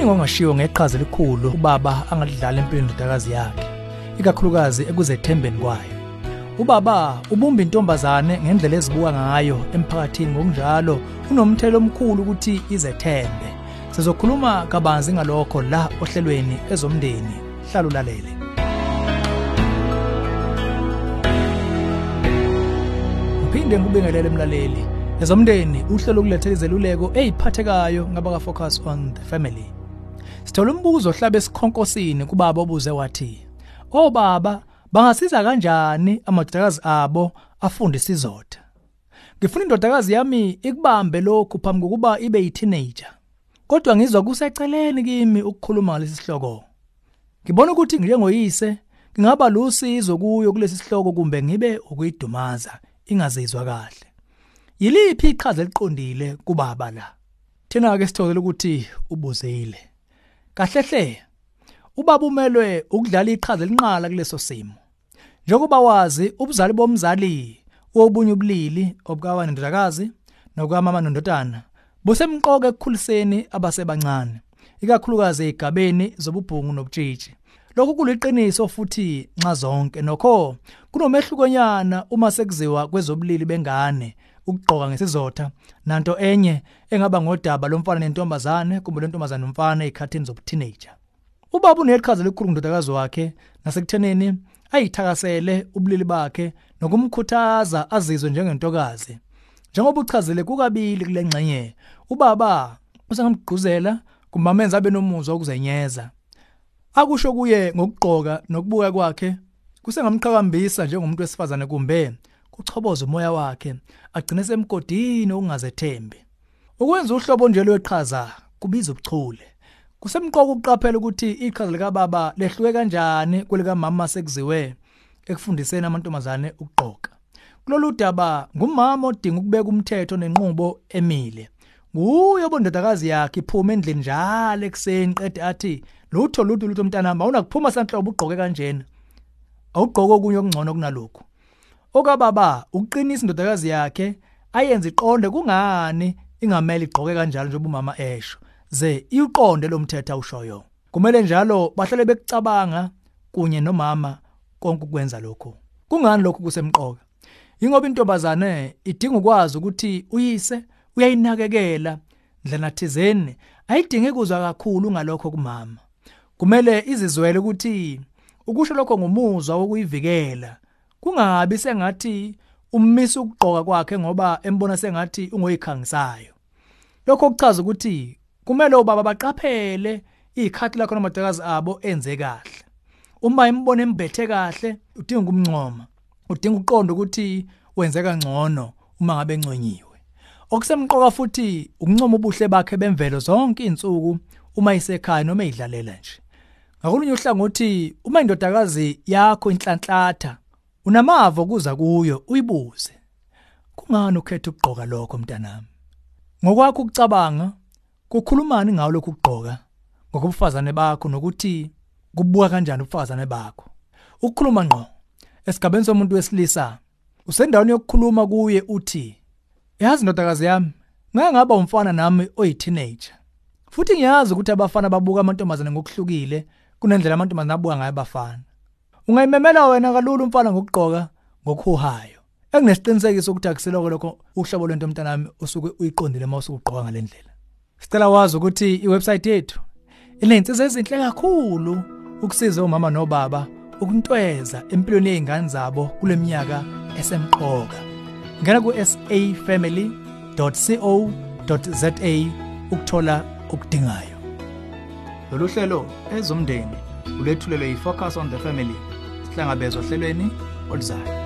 kuningi ongashiwo ngeqhaza elikhulu ubaba angalidlala empilweni ndodakazi yakhe ikakhulukazi ekuzethembeni kwayo. Ubaba ubumba intombazane ngendlela ezibuka ngayo emphakathini ngokunjalo unomthelo omkhulu ukuthi izethembe. Sizokhuluma kabanzi ngalokho la ohlelweni ezomndeni hlala ulalele Ngiphinde ngikubingelele emlaleli. Ezomndeni uhlelo ukulethela izeluleko eziphathekayo ngabaka focus on the family. Sithola umbuzo ohlabe esikhonkosini kubaba obuze wathi Obaba bangasiza kanjani amadodakazi abo afundisa izotha Ngifuna indodakazi yami ikubambe lokhu phambi kokuba ibe yiteenager. Kodwa ngizwa kuseceleni kimi ukukhuluma ngalesi sihloko. Ngibona ukuthi njengoyise ngingaba lusizo kuyo kulesi sihloko kumbe ngibe ukuyidumaza ingazizwa kahle. Yiliphi iqhaza eliqondile kubaba la? Thina ke sithokozela ukuthi ubuzile. Kahlehle ubaba umelwe ukudlala iqhaza elinqala kuleso simo. Njengoba wazi ubuzali bomzali wobunye ubulili obukawa nendodakazi nokwamama nondodana busemqoka ekukhuliseni abasebancane ikakhulukazi ezigabeni zobubhungu nobutshitshi. Lokhu kuliqiniso futhi nxa zonke nokho kunomehlukonyana uma sekuziwa kwezobulili bengane ukugqoka ngesizotha. Nanto enye engaba ngodaba lomfana nentombazane kumbe lentombazane nomfana ezikhathini zobuteenager. Ubaba uneqhaza elikhulu ngondodakazi wakhe nasekutheneni ayithakasele ubulili bakhe nokumkhuthaza azizwe njengentokazi. Njengoba uchazile kukabili kule ngxenye ubaba usangamgquzela kumamenza abe nomuzwa ukuzenyeza akusho kuye ngokugqoka nokubuka kwakhe kusengamqhakambisa njengomuntu wesifazane kumbe kuchoboza umoya wakhe agcine semgodini okungazethembi. Ukwenza uhlobo nje lweqhaza kubiza ubuchule. Kusemqoka ukuqaphela ukuthi iqhaza lika baba lehluke kanjani kwelika mama sekuziwe ekufundiseni amantombazane ukugqoka. Kulolu daba ngumama odinga ukubeka umthetho nenqubo emile. Nguye obondodakazi yakhe iphuma endlini njalo ekseni qede athi lutho lutho lutho mntanami awunakuphuma sanhlobo ugqoke kanjena. Awugqoke okunye okungcono kunalokho okababa uqinisa indodakazi yakhe ayenze iqonde kungani ingameli igqoke kanjalo njengoba umama esho. Ze iqonde lomthetho awushoyo. Kumele njalo bahlale bekucabanga kunye nomama konke ukwenza lokho kungani lokho kusemqoka? Ingoba intombazane idinga ukwazi ukuthi uyise uyayinakekela ndlela thizeni ayidingi kuzwa kakhulu ngalokho kumama. Kumele izizwele ukuthi ukusho lokho ngumuzwa wokuyivikela. Kungabi sengathi ummisa ukugqoka kwakhe ngoba embona sengathi ungoyikhangisayo. Lokho kuchaza ukuthi kumele ubaba baqaphele ikhathi lakho namadakazi abo enze kahle. Uma imbone embethe kahle udinga ukumncoma udinga uqonda ukuthi wenze kangcono uma ngabe engconyiwe okusemqoka futhi ukuncoma ubuhle bakhe bemvelo zonke izinsuku uma isekhaya noma idlalela nje. Ngakulunye uhlangothi uma indodakazi yakho inhlanhlatha unamava kuza kuyo uyibuze. Kungani ukhetha ukugqoka lokho mntanami? Ngokwakho ukucabanga kukhulumani ngawo lokhu ukugqoka? Ngokubufazane bakho nokuthi kubuka kanjani ubufazane bakho? Ukukhuluma ngqo esigabeni somuntu wesilisa usendaweni yokukhuluma kuye uthi yazi ndodakazi yami ngeke ngaba umfana nami oyi-teenager. Futhi ngiyazi ukuthi abafana babuka amantombazane ngokuhlukile kunendlela amantombazane abuka ngayo abafana. Ungayimemela wena kalula umfana ngokugqoka ngokuhayo enginesiqinisekiso ukuthi akusiloko lokho uhlobo lento mntanami usuke uyiqondile uma usugqoka ngalendlela sicela wazi ukuthi iwebsite yethu inensiza ezinhle kakhulu ukusiza umama nobaba ukuntweza empilweni yezingane zabo kuleminyaka esemqoka. Ngena ku safamily.co.za ukuthola okudingayo. Lolu hlelo ezomndeni ulethulelwe yifocus on the family. Sihlangabezwa ohlelweni oluzayo.